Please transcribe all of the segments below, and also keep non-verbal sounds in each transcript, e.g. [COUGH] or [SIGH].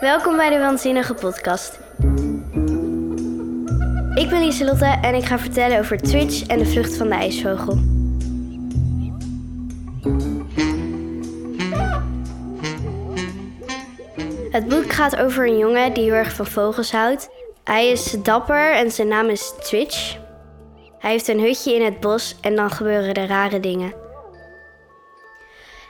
Welkom bij de Waanzinnige Podcast. Ik ben Lieselotte en ik ga vertellen over Twitch en de vlucht van de ijsvogel. Het boek gaat over een jongen die heel erg van vogels houdt. Hij is dapper en zijn naam is Twitch. Hij heeft een hutje in het bos en dan gebeuren er rare dingen.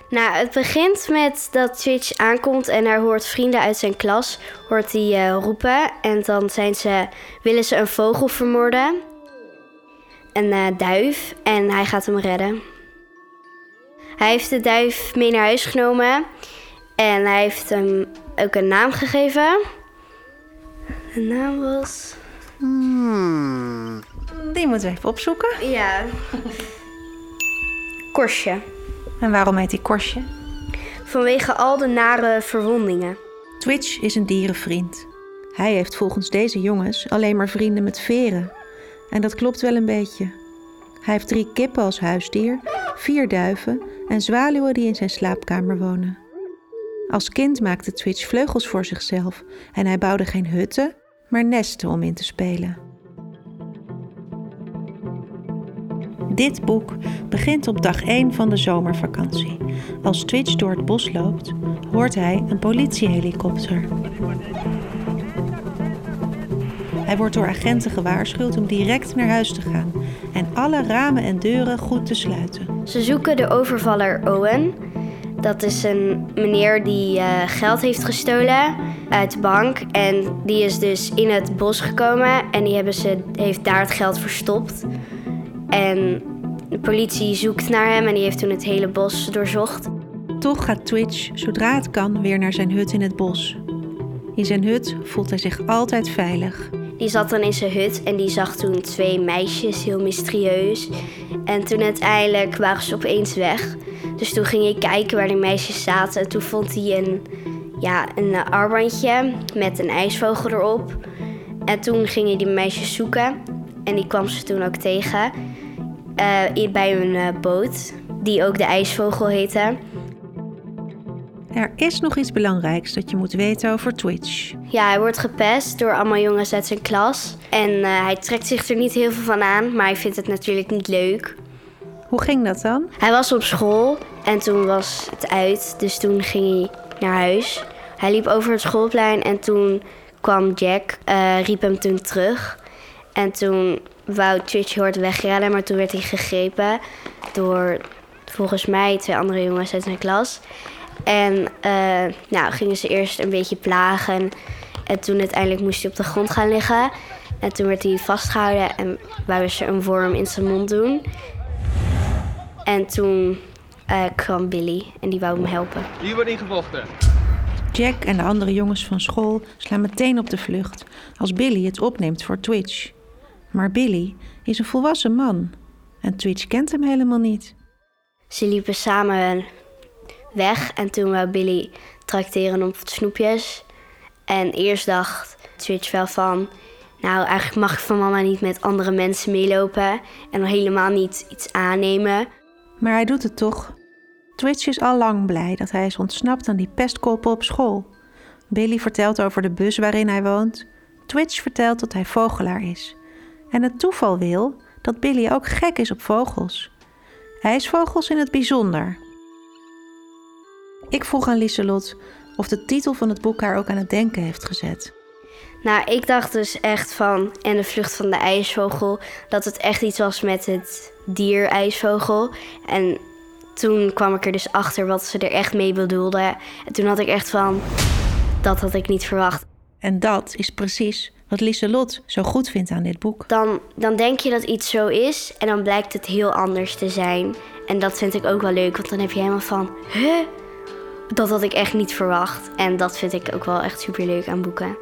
Nou, het begint met dat Twitch aankomt en hij hoort vrienden uit zijn klas hoort hij, eh, roepen. En dan zijn ze, willen ze een vogel vermoorden. Een eh, duif. En hij gaat hem redden. Hij heeft de duif mee naar huis genomen. En hij heeft hem ook een naam gegeven. De naam was... Die moeten we even opzoeken. Ja. [LAUGHS] Korsje. En waarom heet hij Korsje? Vanwege al de nare verwondingen. Twitch is een dierenvriend. Hij heeft volgens deze jongens alleen maar vrienden met veren. En dat klopt wel een beetje. Hij heeft drie kippen als huisdier, vier duiven en zwaluwen die in zijn slaapkamer wonen. Als kind maakte Twitch vleugels voor zichzelf en hij bouwde geen hutten, maar nesten om in te spelen. Dit boek begint op dag 1 van de zomervakantie. Als Twitch door het bos loopt, hoort hij een politiehelikopter. Hij wordt door agenten gewaarschuwd om direct naar huis te gaan en alle ramen en deuren goed te sluiten. Ze zoeken de overvaller Owen. Dat is een meneer die eh, geld heeft gestolen uit de bank. En die is dus in het bos gekomen en die hebben ze, heeft daar het geld verstopt. En de politie zoekt naar hem en die heeft toen het hele bos doorzocht. Toch gaat Twitch, zodra het kan, weer naar zijn hut in het bos. In zijn hut voelt hij zich altijd veilig. Die zat dan in zijn hut en die zag toen twee meisjes, heel mysterieus. En toen uiteindelijk waren ze opeens weg. Dus toen ging hij kijken waar die meisjes zaten. En toen vond hij een, ja, een armbandje met een ijsvogel erop. En toen ging hij die meisjes zoeken. En die kwam ze toen ook tegen. Eh, bij een eh, boot, die ook de ijsvogel heette. Er is nog iets belangrijks dat je moet weten over Twitch. Ja, hij wordt gepest door allemaal jongens uit zijn klas. En eh, hij trekt zich er niet heel veel van aan, maar hij vindt het natuurlijk niet leuk. Hoe ging dat dan? Hij was op school en toen was het uit, dus toen ging hij naar huis. Hij liep over het schoolplein en toen kwam Jack, riep hem toen terug. En toen wou Twitch heel hard wegrennen, maar toen werd hij gegrepen door volgens mij twee andere jongens uit zijn klas. En eh, nou, gingen ze eerst een beetje plagen. En toen uiteindelijk moest hij op de grond gaan liggen. En toen werd hij vastgehouden en wouden ze een worm in zijn mond doen. En toen eh, kwam Billy en die wou hem helpen. Hier wordt ingevochten. Jack en de andere jongens van school slaan meteen op de vlucht als Billy het opneemt voor Twitch. Maar Billy is een volwassen man en Twitch kent hem helemaal niet. Ze liepen samen weg en toen wou Billy trakteren op snoepjes. En eerst dacht Twitch wel van... Nou, eigenlijk mag ik van mama niet met andere mensen meelopen. En al helemaal niet iets aannemen. Maar hij doet het toch. Twitch is al lang blij dat hij is ontsnapt aan die pestkoppen op school. Billy vertelt over de bus waarin hij woont. Twitch vertelt dat hij vogelaar is. En het toeval wil dat Billy ook gek is op vogels. IJsvogels in het bijzonder. Ik vroeg aan Lieselot of de titel van het boek haar ook aan het denken heeft gezet. Nou, ik dacht dus echt van... En de vlucht van de ijsvogel... dat het echt iets was met het dier ijsvogel. En toen kwam ik er dus achter wat ze er echt mee bedoelden. En toen had ik echt van... Dat had ik niet verwacht. En dat is precies wat Lieselot zo goed vindt aan dit boek. Dan, dan denk je dat iets zo is en dan blijkt het heel anders te zijn. En dat vind ik ook wel leuk, want dan heb je helemaal van... Huh? Dat had ik echt niet verwacht. En dat vind ik ook wel echt super leuk aan boeken.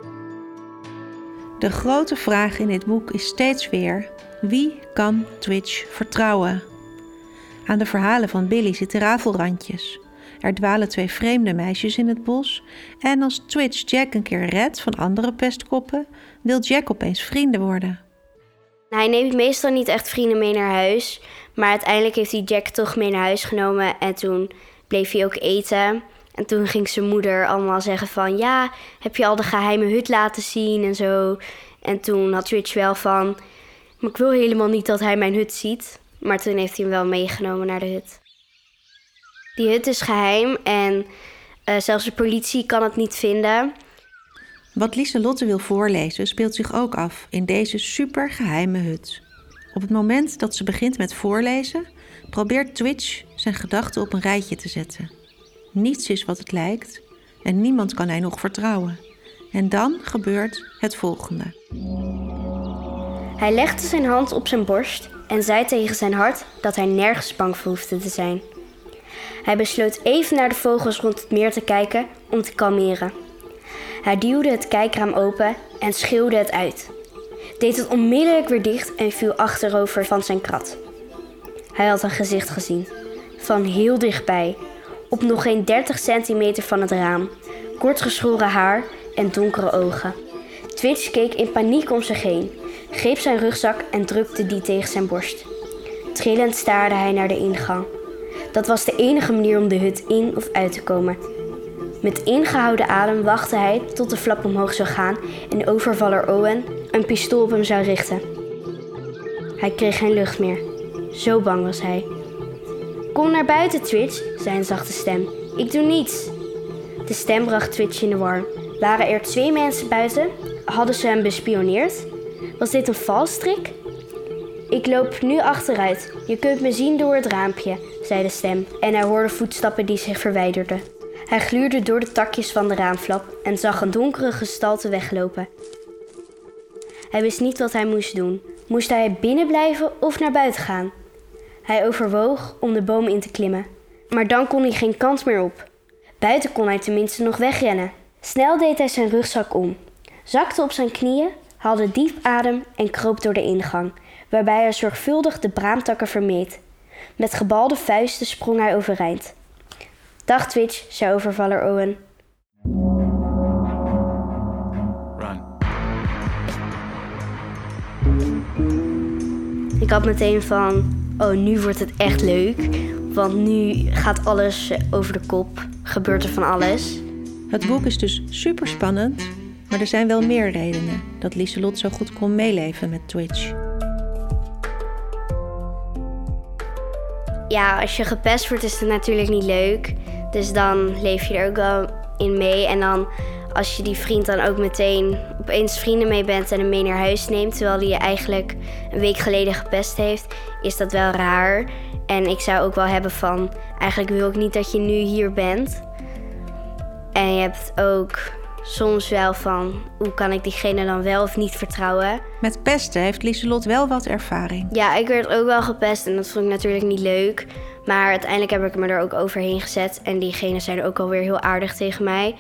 De grote vraag in dit boek is steeds weer: wie kan Twitch vertrouwen? Aan de verhalen van Billy zitten rafelrandjes. Er dwalen twee vreemde meisjes in het bos. En als Twitch Jack een keer redt van andere pestkoppen, wil Jack opeens vrienden worden. Hij neemt meestal niet echt vrienden mee naar huis. Maar uiteindelijk heeft hij Jack toch mee naar huis genomen. En toen bleef hij ook eten. En toen ging zijn moeder allemaal zeggen van... ja, heb je al de geheime hut laten zien en zo. En toen had Twitch wel van... maar ik wil helemaal niet dat hij mijn hut ziet. Maar toen heeft hij hem wel meegenomen naar de hut. Die hut is geheim en uh, zelfs de politie kan het niet vinden. Wat Lieselotte wil voorlezen speelt zich ook af in deze supergeheime hut. Op het moment dat ze begint met voorlezen, probeert Twitch zijn gedachten op een rijtje te zetten. Niets is wat het lijkt en niemand kan hij nog vertrouwen. En dan gebeurt het volgende. Hij legde zijn hand op zijn borst en zei tegen zijn hart dat hij nergens bang voor hoefde te zijn. Hij besloot even naar de vogels rond het meer te kijken om te kalmeren. Hij duwde het kijkraam open en schreeuwde het uit. Deed het onmiddellijk weer dicht en viel achterover van zijn krat. Hij had een gezicht gezien. Van heel dichtbij. Op nog geen 30 centimeter van het raam. Kort geschoren haar en donkere ogen. Twitch keek in paniek om zich heen, greep zijn rugzak en drukte die tegen zijn borst. Trillend staarde hij naar de ingang. Dat was de enige manier om de hut in of uit te komen. Met ingehouden adem wachtte hij tot de flap omhoog zou gaan en overvaller Owen een pistool op hem zou richten. Hij kreeg geen lucht meer. Zo bang was hij. Kom naar buiten, Twitch, zei een zachte stem. Ik doe niets. De stem bracht Twitch in de war. Waren er twee mensen buiten? Hadden ze hem bespioneerd? Was dit een valstrik? Ik loop nu achteruit. Je kunt me zien door het raampje, zei de stem, en hij hoorde voetstappen die zich verwijderden. Hij gluurde door de takjes van de raamflap en zag een donkere gestalte weglopen. Hij wist niet wat hij moest doen. Moest hij binnen blijven of naar buiten gaan? Hij overwoog om de boom in te klimmen, maar dan kon hij geen kans meer op. Buiten kon hij tenminste nog wegrennen. Snel deed hij zijn rugzak om, zakte op zijn knieën, haalde diep adem en kroop door de ingang, waarbij hij zorgvuldig de braamtakken vermeed. Met gebalde vuisten sprong hij overeind. Dag Twitch, zei overvaller Owen. Run. Ik had meteen van, oh nu wordt het echt leuk. Want nu gaat alles over de kop, gebeurt er van alles. Het boek is dus super spannend, maar er zijn wel meer redenen dat Lieselot zo goed kon meeleven met Twitch. Ja, als je gepest wordt is het natuurlijk niet leuk. Dus dan leef je er ook wel in mee. En dan als je die vriend dan ook meteen opeens vrienden mee bent en hem mee naar huis neemt, terwijl hij je eigenlijk een week geleden gepest heeft, is dat wel raar. En ik zou ook wel hebben van, eigenlijk wil ik niet dat je nu hier bent. En je hebt ook soms wel van, hoe kan ik diegene dan wel of niet vertrouwen? Met pesten heeft Lieselot wel wat ervaring. Ja, ik werd ook wel gepest en dat vond ik natuurlijk niet leuk. Maar uiteindelijk heb ik me er ook overheen gezet. En diegenen zijn ook alweer heel aardig tegen mij.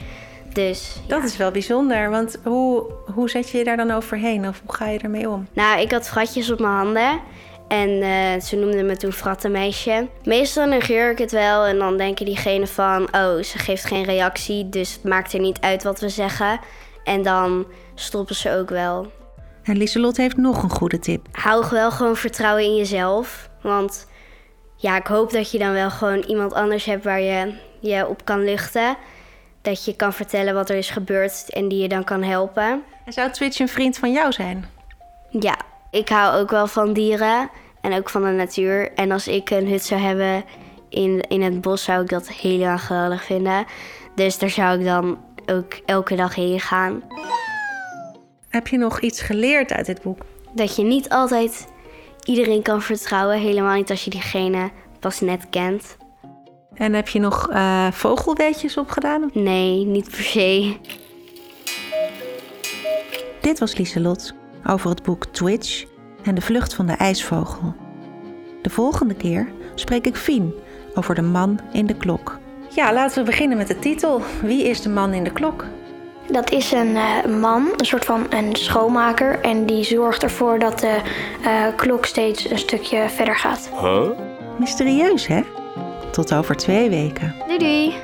Dus, dat is wel bijzonder, want hoe, hoe zet je je daar dan overheen of hoe ga je ermee om? Nou, ik had fratjes op mijn handen en uh, ze noemden me toen frattenmeisje. Meestal negeer ik het wel en dan denken diegenen van... oh, ze geeft geen reactie, dus het maakt er niet uit wat we zeggen. En dan stoppen ze ook wel. En Lieselot heeft nog een goede tip. Hou wel gewoon vertrouwen in jezelf, want ja, ik hoop dat je dan wel gewoon iemand anders hebt waar je je op kan luchten. Dat je kan vertellen wat er is gebeurd en die je dan kan helpen. En zou Twitch een vriend van jou zijn? Ja, ik hou ook wel van dieren en ook van de natuur. En als ik een hut zou hebben in, in het bos, zou ik dat heel geweldig vinden. Dus daar zou ik dan ook elke dag heen gaan. Heb je nog iets geleerd uit dit boek? Dat je niet altijd iedereen kan vertrouwen. Helemaal niet als je diegene pas net kent. En heb je nog uh, vogelweetjes opgedaan? Nee, niet per se. Dit was Lieselot over het boek Twitch en de vlucht van de ijsvogel. De volgende keer spreek ik Fien over de man in de klok. Ja, laten we beginnen met de titel. Wie is de man in de klok? Dat is een uh, man, een soort van een schoonmaker. En die zorgt ervoor dat de uh, klok steeds een stukje verder gaat. Huh? Mysterieus, hè? Tot over twee weken. Doei doei.